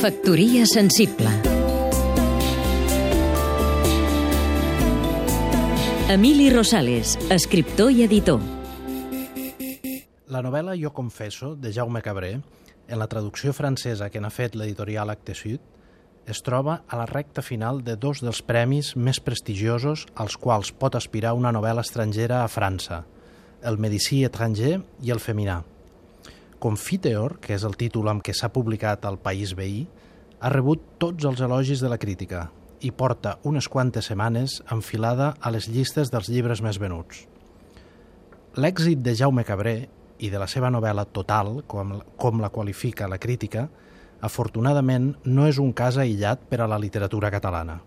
Factoria sensible Emili Rosales, escriptor i editor La novel·la Jo confesso, de Jaume Cabré, en la traducció francesa que n'ha fet l'editorial Acte Sud, es troba a la recta final de dos dels premis més prestigiosos als quals pot aspirar una novel·la estrangera a França, el Medicí étranger i el Feminà. Confiteor, que és el títol amb què s'ha publicat al País Veí, ha rebut tots els elogis de la crítica i porta unes quantes setmanes enfilada a les llistes dels llibres més venuts. L'èxit de Jaume Cabré i de la seva novel·la Total, com, com la qualifica la crítica, afortunadament no és un cas aïllat per a la literatura catalana.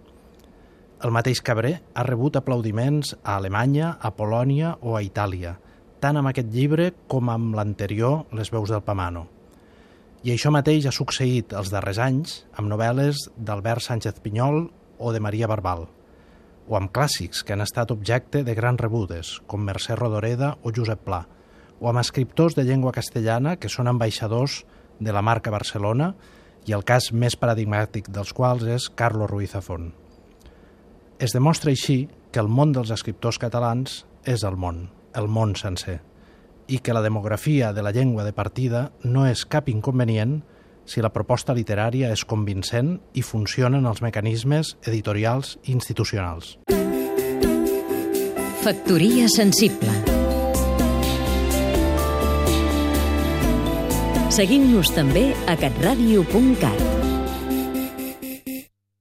El mateix Cabré ha rebut aplaudiments a Alemanya, a Polònia o a Itàlia, tant amb aquest llibre com amb l'anterior Les veus del Pamano. I això mateix ha succeït els darrers anys amb novel·les d'Albert Sánchez Pinyol o de Maria Barbal, o amb clàssics que han estat objecte de grans rebudes, com Mercè Rodoreda o Josep Pla, o amb escriptors de llengua castellana que són ambaixadors de la marca Barcelona i el cas més paradigmàtic dels quals és Carlos Ruiz Zafón. Es demostra així que el món dels escriptors catalans és el món el món sencer i que la demografia de la llengua de partida no és cap inconvenient si la proposta literària és convincent i funcionen els mecanismes editorials i institucionals. Factoria sensible Seguim-nos també a catradio.cat